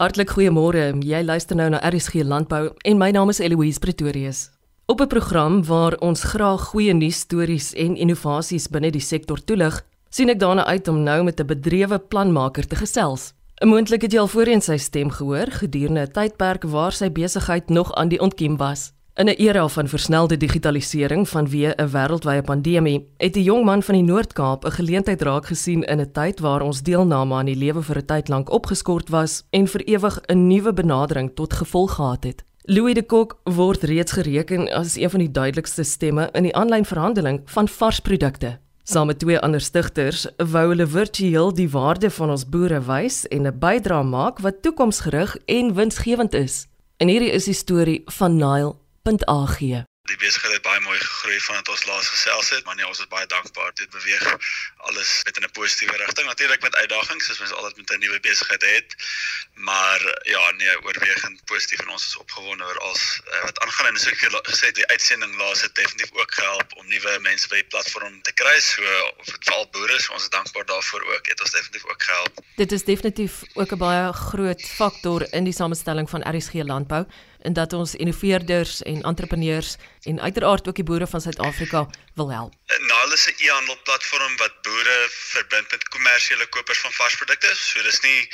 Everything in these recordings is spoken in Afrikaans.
Hartlik goeiemôre. Jy luister nou na RSG Landbou en my naam is Eloise Pretorius. Op 'n program waar ons graag goeie nuus stories en innovasies binne die sektor toelig, sien ek daarna uit om nou met 'n bedrewe planmaker te gesels. Moontlik het jy al voorheen sy stem gehoor gedurende 'n tydperk waar sy besigheid nog aan die ontkiem was. In 'n era van versnelde digitalisering vanweë 'n wêreldwye pandemie, het 'n jong man van die Noord-Kaap 'n geleentheid raak gesien in 'n tyd waar ons deelname aan die lewe vir 'n tyd lank opgeskort was en vir ewig 'n nuwe benadering tot gevolg gehad het. Louis de Kok word reeds gereken as een van die duidelikste stemme in die aanlyn verhandeling van varsprodukte. Saam met twee ander stigters wou hulle virtueel die waarde van ons boere wys en 'n bydrae maak wat toekomsgerig en winsgewend is. En hierdie is die storie van Nile www.ag. Die besigheid het baie mooi gegroei vandat ons laas gesels het, maar nee, ons is baie dankbaar dit beweeg alles met in 'n positiewe rigting. Natuurlik met uitdagings, soos mens altyd met 'n nuwe besigheid het, maar ja, nee, oorwegend positief en ons is opgewonde oor alles uh, wat aangaan en soos ek gesê het, die uitsending laas het definitief ook gehelp om nuwe mense by die platform te kry. So of dit veral boere is, ons is dankbaar daarvoor ook. Het ons definitief ook gehelp. Dit is definitief ook 'n baie groot faktor in die samestelling van RSG landbou en dat ons innoveerders en entrepreneurs en uiteraard ook die boere van Suid-Afrika wil help. Nile is 'n e-handel platform wat boere verbind met kommersiële kopers van varsprodukte. So dis nie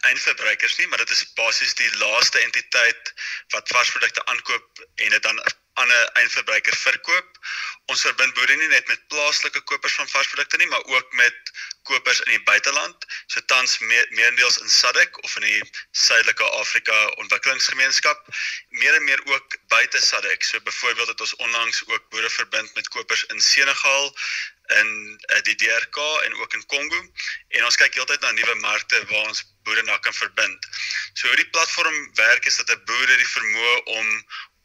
eindverbruikers nie, maar dit is basies die laaste entiteit wat varsprodukte aankoop en dit dan aan 'n eindverbruiker verkoop. Ons verbind boere nie net met plaaslike kopers van varsprodukte nie, maar ook met kopers in die buiteland, so tans meerendeels in SADC of in die Suidelike Afrika Ontwikkelingsgemeenskap, meer en meer ook buite SADC. So byvoorbeeld het ons onlangs ook boere verbind met kopers in Senegal, in uh, die DRK en ook in Kongo en ons kyk heeltyd na nuwe markte waar ons boere na kan verbind. So hoe die platform werk is dat 'n boer die vermoë om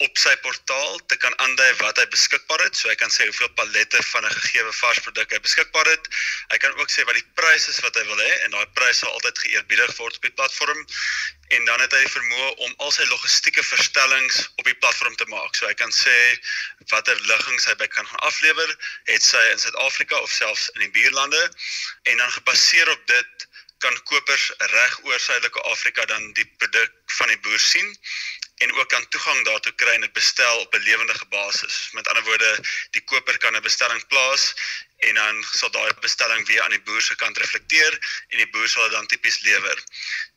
op sy portaal te kan aandui wat hy beskikbaar het. So hy kan sê hoeveel pallette van 'n gegeewe varsproduk hy beskikbaar het. Hy kan ook sê wat die pryse is wat hy wil hê en daai pryse sal altyd geëerbiedig word op die platform. En dan het hy die vermoë om al sy logistieke verstellings op die platform te maak. So hy kan sê watter liggings hy by kan gaan aflewer, het sy in Suid-Afrika of selfs in die buurlande en dan gebaseer op dit kan kopers reg oor Suidelike Afrika dan die produk van die boer sien en ook kan toegang daartoe kry en dit bestel op 'n lewendige basis. Met ander woorde, die koper kan 'n bestelling plaas en dan sal daai bestelling weer aan die boer se kant reflekteer en die boer sal dit dan tipies lewer.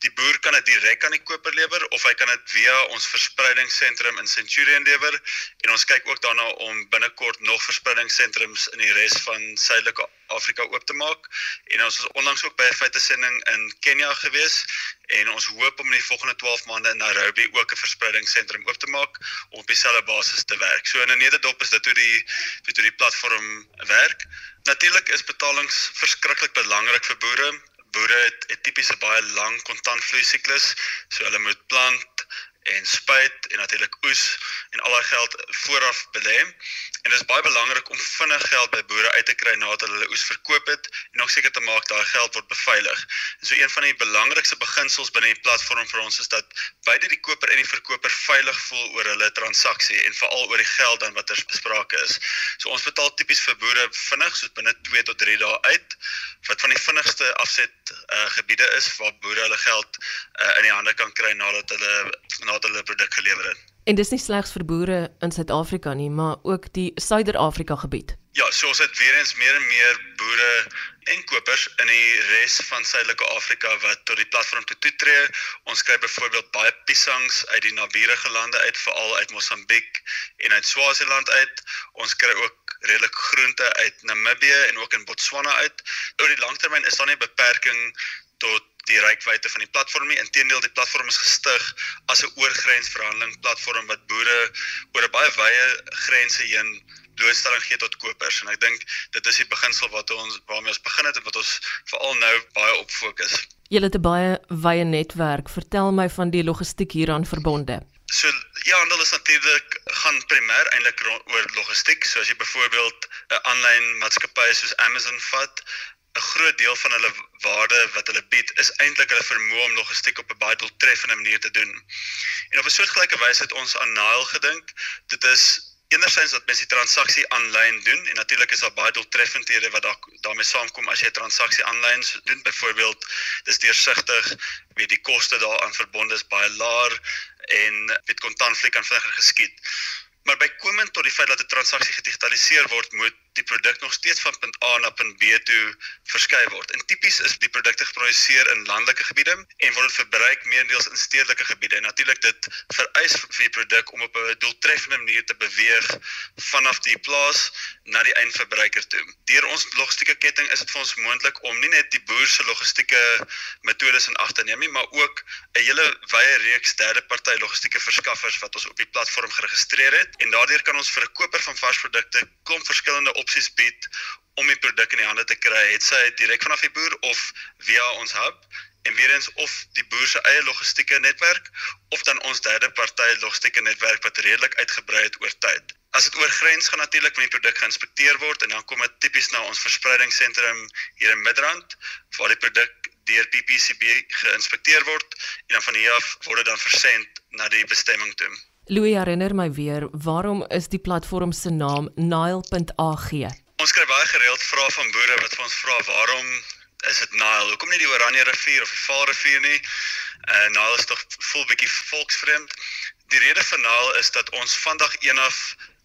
Die boer kan dit direk aan die koper lewer of hy kan dit via ons verspreidingsentrum in Centurion lewer en ons kyk ook daarna om binnekort nog verspreidingssentrums in die res van Suidelike Afrika oop te maak. En ons was onlangs ook by 'n feitesending in Kenja gewees en ons hoop om in die volgende 12 maande in Nairobi ook 'n verspreidingssentrum oop te maak om op dieselfde basis te werk. So in 'n nederdop is dit hoe die hoe die platform werk. Natuurlik is betalings verskriklik belangrik vir boere. Boere het 'n tipiese baie lang kontantvloei siklus, so hulle moet plant en spuit en natuurlik oes en al daai geld vooraf belê. En dit is baie belangrik om vinnig geld by boere uit te kry nadat hulle oes verkoop het en ook seker te maak daai geld word beveilig. En so een van die belangrikste beginsels binne die platform vir ons is dat beide die koper en die verkoper veilig voel oor hulle transaksie en veral oor die geld dan wat er besprake is. So ons betaal tipies vir boere vinnig, soos binne 2 tot 3 dae uit, wat van die vinnigste afset uh, gebiede is waar boere hulle geld uh, in die hande kan kry nadat hulle nadat hulle produk gelewer het. En dis nie slegs vir boere in Suid-Afrika nie, maar ook die Suider-Afrika gebied. Ja, so ons het weer eens meer en meer boere en kopers in die res van Suidelike Afrika wat tot die platform toe toetree. Ons kry byvoorbeeld baie piesangs uit die naburige lande uit, veral uit Mosambiek en uit Swaziland uit. Ons kry ook redelik groente uit Namibië en ook in Botswana uit. Oor die langtermyn is daar nie beperking tot die reikwyte van die platform nie. Inteendeel, die platform is gestig as 'n oorgrensverhandeling platform wat boere oor 'n baie wye grense heen blootstelling gee tot kopers en ek dink dit is die beginsel wat ons waarmee ons begin het en wat ons veral nou baie op fokus. Julle het 'n baie wye netwerk. Vertel my van die logistiek hieraan verbonde. So ja, handel is natuurlik gaan primêr eintlik oor logistiek. So as jy byvoorbeeld 'n aanlyn maatskappy soos Amazon vat, 'n groot deel van hulle waarde wat hulle bied is eintlik hulle vermoë om logistiek op 'n baie doeltreffende manier te doen. En op 'n soortgelyke wyse het ons aan Nile gedink. Dit is Enersins dat mense die transaksie aanlyn doen en natuurlik is daar baie doeltreffendhede wat daar daarmee saamkom as jy 'n transaksie aanlyn doen. Byvoorbeeld, dis deursigtig, weet die koste daaraan verbonde is baie laer en weet kontantvloei kan vinniger geskied. Maar bykomend tot die feit dat 'n transaksie gedigitaliseer word, moet die produk nog steeds van punt A na punt B toe verskuif word. En tipies is die produkte geproduseer in landelike gebiede en word verbruik meerendeels in stedelike gebiede. Natuurlik dit vereis vir die produk om op 'n doeltreffende manier te beweeg vanaf die plaas na die eindverbruiker toe. Deur ons logistieke ketting is dit vir ons moontlik om nie net die boer se logistieke metodes in ag te neem nie, maar ook 'n hele wye reeks derde party logistieke verskaffers wat ons op die platform geregistreer het en daardeur kan ons vir 'n koper van varsprodukte klomp verskillende opsies bied om die produk in die hande te kry, het sy direk vanaf die boer of via ons hub en weer eens of die boer se eie logistieke netwerk of dan ons derde party logistieke netwerk wat redelik uitgebrei het oor tyd. As dit oor grens gaan natuurlik met die produk geïnspekteer word en dan kom dit tipies na ons verspreidingssentrum hier in Midrand waar die produk deur PPCB geïnspekteer word en dan van hier af word dit dan versend na die bestemming toe. Louis herinner my weer, waarom is die platform se naam Nile.ag? Ons kry baie gereeld vrae van boere wat vir ons vra waarom is dit Nile? Hoekom nie die Oranje rivier of die Vaal rivier nie? Uh Nile is tog vol bietjie volksvreemd. Die rede vir Nile is dat ons vandag eenaf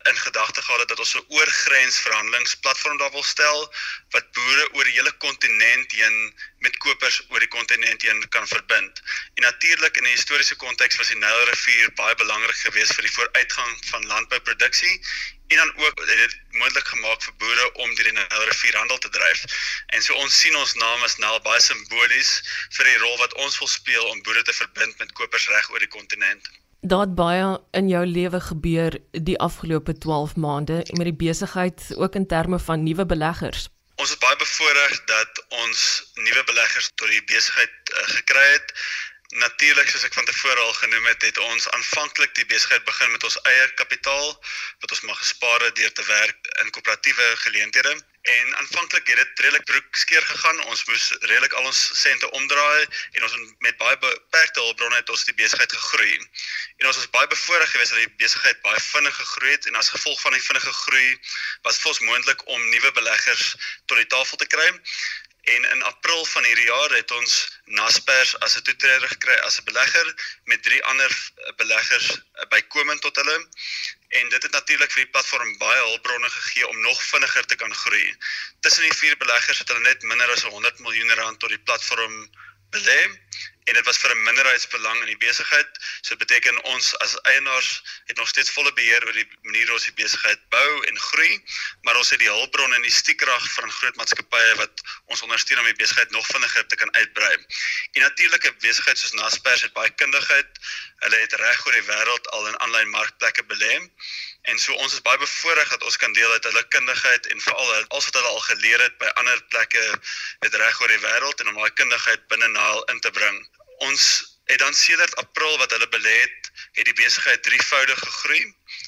in gedagte gehad het dat ons 'n oorgrens verhandelingsplatform daar wil stel wat boere oor die hele kontinent heen met kopers oor die kontinent heen kan verbind. En natuurlik in 'n historiese konteks was die Nylrivier baie belangrik geweest vir die vooruitgang van landbouproduksie en dan ook het dit moontlik gemaak vir boere om deur die Nylrivier handel te dryf. En so ons sien ons naam as Nyl baie simbolies vir die rol wat ons wil speel om boere te verbind met kopers reg oor die kontinent daar baie in jou lewe gebeur die afgelope 12 maande met die besigheid ook in terme van nuwe beleggers. Ons is baie bevoordeel dat ons nuwe beleggers tot die besigheid uh, gekry het. Natuurlik soos ek van tevore al genoem het, het ons aanvanklik die besigheid begin met ons eie kapitaal wat ons maar gespaar het deur te werk in koöperatiewe geleenthede. En aanvanklik het dit redelik broekskeer gegaan. Ons moes redelik al ons sente omdraai en ons met baie beperkte hulpbronne het ons die besigheid gegroei. En ons was baie bevoordeel geweest dat die besigheid baie vinnig gegroei het en as gevolg van die vinnige groei was dit vir ons moontlik om nuwe beleggers tot die tafel te kry. En in April van hierdie jaar het ons Naspers as 'n toetreder gekry as 'n belegger met drie ander beleggers bykomend tot hulle. En dit het natuurlik vir die platform baie hulpbronne gegee om nog vinniger te kan groei. Tussen die vier beleggers het hulle net minder as 100 miljoen rand tot die platform belê en dit was vir 'n minderheidsbelang in die besigheid. So dit beteken ons as eienaars het nog steeds volle beheer oor die manier hoe ons die besigheid bou en groei, maar ons het die hulpbronne en die stiekrag van groot maatskappye wat ons ondersteun om die besigheid nog vinniger te kan uitbrei. En natuurlik 'n besigheid soos Naspers het baie kundigheid. Hulle het reg oor die wêreld al in aanlyn markplekke belê. En so ons is baie bevoordeel dat ons kan deel uit hulle kundigheid en veral alles wat hulle al geleer het by ander plekke met reg oor die wêreld en om daai kundigheid binne Naal in te bring. Ons het dan sedert April wat hulle belê het, het die besigheid drievoudig gegroei.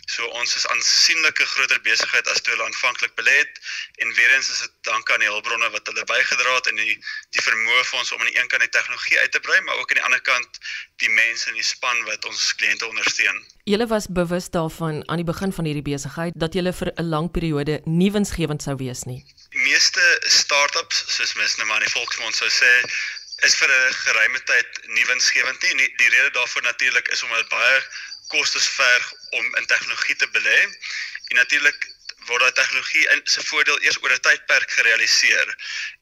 So ons is aansienlike groter besigheid as toe hulle aanvanklik belê het en weer eens is dit dank aan die hulpbronne wat hulle bygedra het en die die vermoë vir ons om aan die een kant die tegnologie uit te brei, maar ook aan die ander kant die mense in die span wat ons kliënte ondersteun. Julle was bewus daarvan aan die begin van hierdie besigheid dat julle vir 'n lang periode nie winsgewend sou wees nie. Die meeste startups, soos mens nou maar in die volksmond sou sê, is vir 'n geruime tyd nie winsgewend nie. Die, die rede daarvoor natuurlik is omdat baie kostes verg om in tegnologie te belê. En natuurlik word daai tegnologie in se voordeel eers oor 'n tydperk gerealiseer.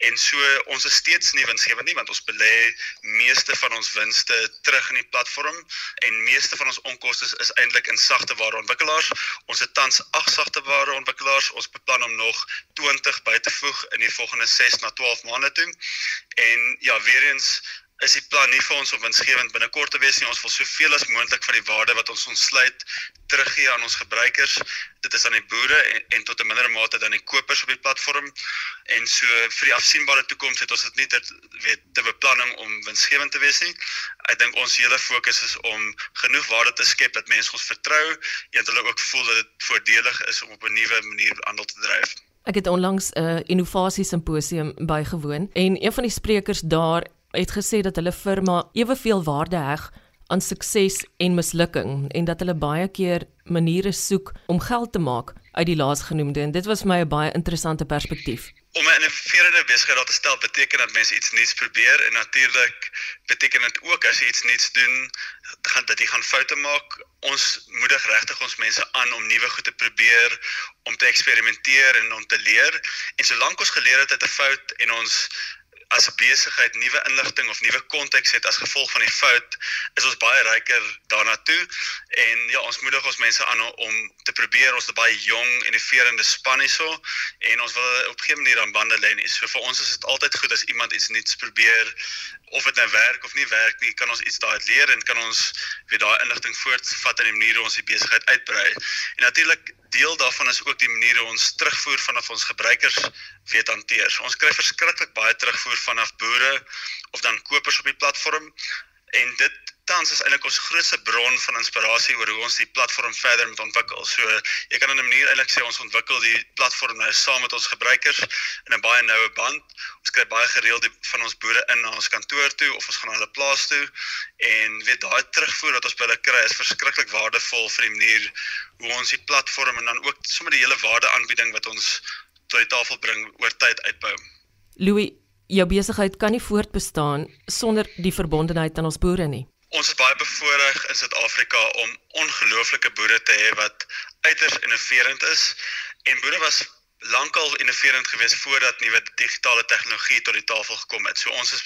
En so ons is steeds nie winsgewend nie want ons belê meeste van ons winste terug in die platform en meeste van ons onkoste is eintlik in sagteware ontwikkelaars. Ons het tans 8 sagteware ontwikkelaars. Ons beplan om nog 20 by te voeg in die volgende 6 na 12 maande toe. En ja, weer eens is die plan nie vir ons om winsgewend binnekort te wees nie. Ons wil soveel as moontlik van die waarde wat ons ontsluit teruggee aan ons gebruikers. Dit is aan die boere en, en tot 'n minder mate dan die kopers op die platform. En so vir die afsienbare toekoms het ons dit nie ter weet te beplanning om winsgewend te wees nie. Ek dink ons hele fokus is om genoeg waarde te skep dat mense ons vertrou en hulle ook voel dat dit voordelig is om op 'n nuwe manier handel te dryf. Ek het onlangs 'n uh, innovasie simposium bygewoon en een van die sprekers daar het gesê dat hulle firma eweveel waarde heg aan sukses en mislukking en dat hulle baie keer maniere soek om geld te maak uit die laasgenoemde en dit was vir my 'n baie interessante perspektief. Om 'n innoverende besigheid daar te stel beteken dat mense iets nuuts probeer en natuurlik beteken dit ook as jy iets nuuts doen, gaan dat jy gaan foute maak. Ons moedig regtig ons mense aan om nuwe goed te probeer, om te eksperimenteer en om te leer. En solank ons geleer het uit 'n fout en ons as 'n besigheid nuwe inligting of nuwe konteks het as gevolg van die fout, is ons baie ryker daarna toe. En ja, ons moedig ons mense aan om te probeer. Ons baie jong en innoverende span hierso en ons wil op geen manier aan bande lê nie. So vir ons is dit altyd goed as iemand iets nuuts probeer of dit nou werk of nie werk nie, kan ons iets daaruit leer en kan ons weer daai inligting voortvat in die manier hoe ons die besigheid uitbrei. En natuurlik deel daarvan is ook die manier hoe ons terugvoer vanaf ons gebruikers weet hanteer. So ons kry verskriklik baie terugvoer vanaf boere of dan kopers op die platform en dit tans is eintlik ons grootste bron van inspirasie oor hoe ons die platform verder moet ontwikkel. So jy kan in 'n manier eintlik sê ons ontwikkel die platform nou saam met ons gebruikers in 'n baie noue band. Ons kry baie gereeld van ons boere in na ons kantoor toe of ons gaan na hulle plaas toe en weet daai terugvoer wat ons by hulle kry is verskriklik waardevol vir die manier hoe ons die platform en dan ook sommer die hele waardeaanbieding wat ons tot die tafel bring oor tyd uitbou. Louis Jou besigheid kan nie voortbestaan sonder die verbondenheid aan ons boere nie. Ons is baie bevoorreg in Suid-Afrika om ongelooflike boere te hê wat uiters innoverend is en boere was lankal innoverend geweest voordat nuwe digitale tegnologie tot die tafel gekom het. So ons is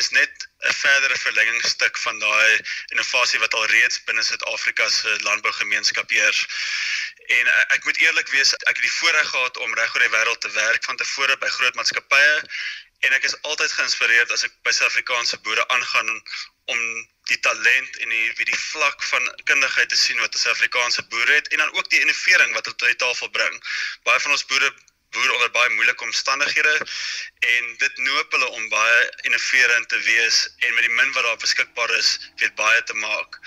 is net 'n verdere verlengingstuk van daai innovasie wat al reeds binne Suid-Afrika se landbougemeenskap heers. En uh, ek moet eerlik wees, ek het die voorreg gehad om reg oor die wêreld te werk van tevore by groot maatskappye en ek is altyd geïnspireerd as ek by Suid-Afrikaanse boere aangaan om die talent en die wie die vlak van kundigheid te sien wat 'n Suid-Afrikaanse boer het en dan ook die innovering wat hulle tot die tafel bring. Baie van ons boere boer onder baie moeilike omstandighede en dit noop hulle om baie innoverend te wees en met die min wat daar beskikbaar is, weet baie te maak.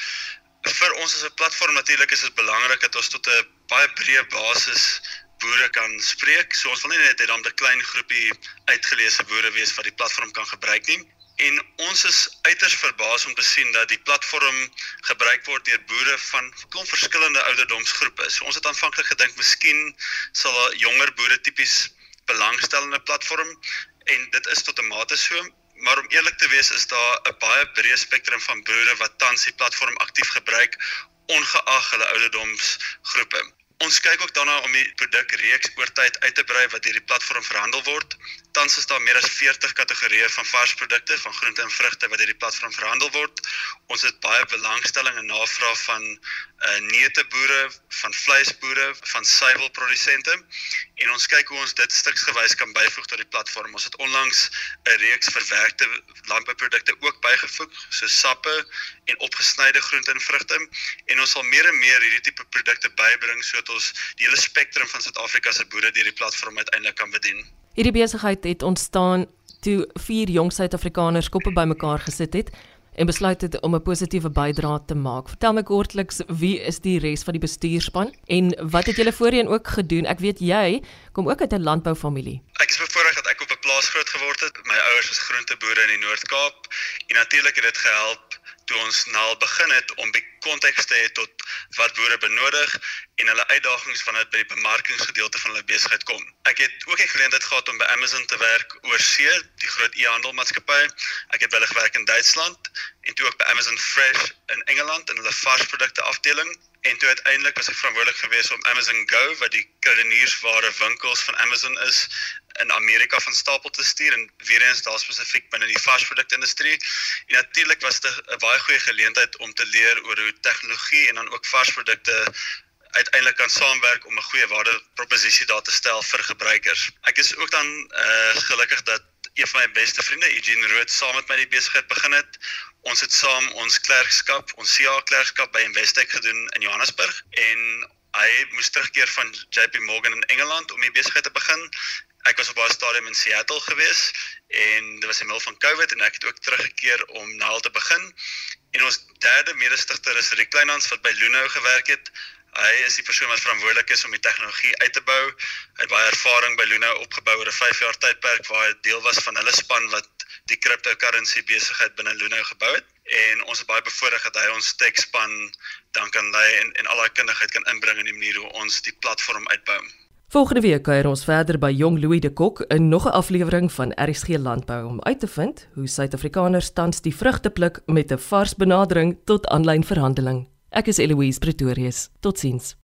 Vir ons as 'n platform natuurlik is dit belangrik dat ons tot 'n baie breë basis boere kan spreek. So ons wil nie net hê dan 'n klein groepie uitgeleese boere wees wat die platform kan gebruik nie. En ons is uiters verbaas om te sien dat die platform gebruik word deur boere van klomp verskillende ouderdomsgroepe. So ons het aanvanklik gedink miskien sal jonger boere tipies belangstel in 'n platform en dit is tot 'n mate so, maar om eerlik te wees is daar 'n baie breë spektrum van boere wat tans die platform aktief gebruik ongeag hulle ouderdomsgroepe. Ons kyk ook daarna om die produkreeks oor tyd uit te brei wat deur die platform verhandel word. Tans is daar meer as 40 kategorieë van vars produkte van groente en vrugte wat deur die platform verhandel word. Ons het baie belangstelling en navraag van uh neuteboere, van vleisboere, van suiwelprodusente en ons kyk hoe ons dit stuksgewys kan byvoeg tot die platform. Ons het onlangs 'n reeks verwerkte landbouprodukte ook bygevoeg, so sappe en opgesnyde groente en vrugte en ons sal meer en meer hierdie tipe produkte bybring sodat ons die hele spektrum van Suid-Afrika se boere deur die platform uiteindelik kan bedien. Hierdie besigheid het ontstaan toe vier jong Suid-Afrikaners koppe bymekaar gesit het en besluit het om 'n positiewe bydrae te maak. Vertel my kortliks wie is die res van die bestuurspan en wat het julle voorheen ook gedoen? Ek weet jy kom ook uit 'n landboufamilie. Ek is bevoorreg dat ek op 'n plaas groot geword het. My ouers is groenteboere in die Noord-Kaap en natuurlik het dit gehelp toe ons nou begin het om die konteks te hê tot wat boere benodig en hulle uitdagings wanneer dit by die bemarkingsgedeelte van hulle besigheid kom. Ek het ook die geleentheid gehad om by Amazon te werk oor see, die groot e-handelmaatskappy. Ek het hulle gewerk in Duitsland en toe ook by Amazon Fresh in Engeland in hulle varsprodukte afdeling en toe uiteindelik was ek verantwoordelik geweest om Amazon Go wat die kruideniersware winkels van Amazon is in Amerika van stapel te stuur en weer eens daar spesifiek binne die varsprodukte industrie. En natuurlik was dit 'n baie goeie geleentheid om te leer oor hoe tegnologie en dan ook varsprodukte uiteindelik kan saamwerk om 'n goeie waardeproposisie daar te stel vir gebruikers. Ek is ook dan uh gelukkig dat een van my beste vriende, Eugene Rood, saam met my die besigheid begin het. Ons het saam ons klerkskap, ons CA klerkskap by Investec gedoen in Johannesburg en hy moes terugkeer van JP Morgan in Engeland om die besigheid te begin. Ek was op 'n stadium in Seattle gewees en dit was in middel van COVID en ek het ook teruggekeer om nou al te begin. En ons derde mede-stigter is Rick Kleinhans wat by Luno gewerk het. Hy is die persoon wat verantwoordelik is om die tegnologie uit te bou. Hy het baie ervaring by Luna opgebou oor 'n 5 jaar tydperk waar hy deel was van hulle span wat die cryptocurrency besigheid binne Luno gebou het en ons is baie bevoorreg dat hy ons tekspan dan kan lei en en al daai kundigheid kan inbring in die manier hoe ons die platform uitbou. Volgende week kuier ons verder by Jong Louis de Kok in nog 'n aflewering van RSG Landbou om uit te vind hoe Suid-Afrikaners tans die vrugte pluk met 'n vars benadering tot aanlyn verhandeling. Ek is Eloise Pretorius. Totsiens.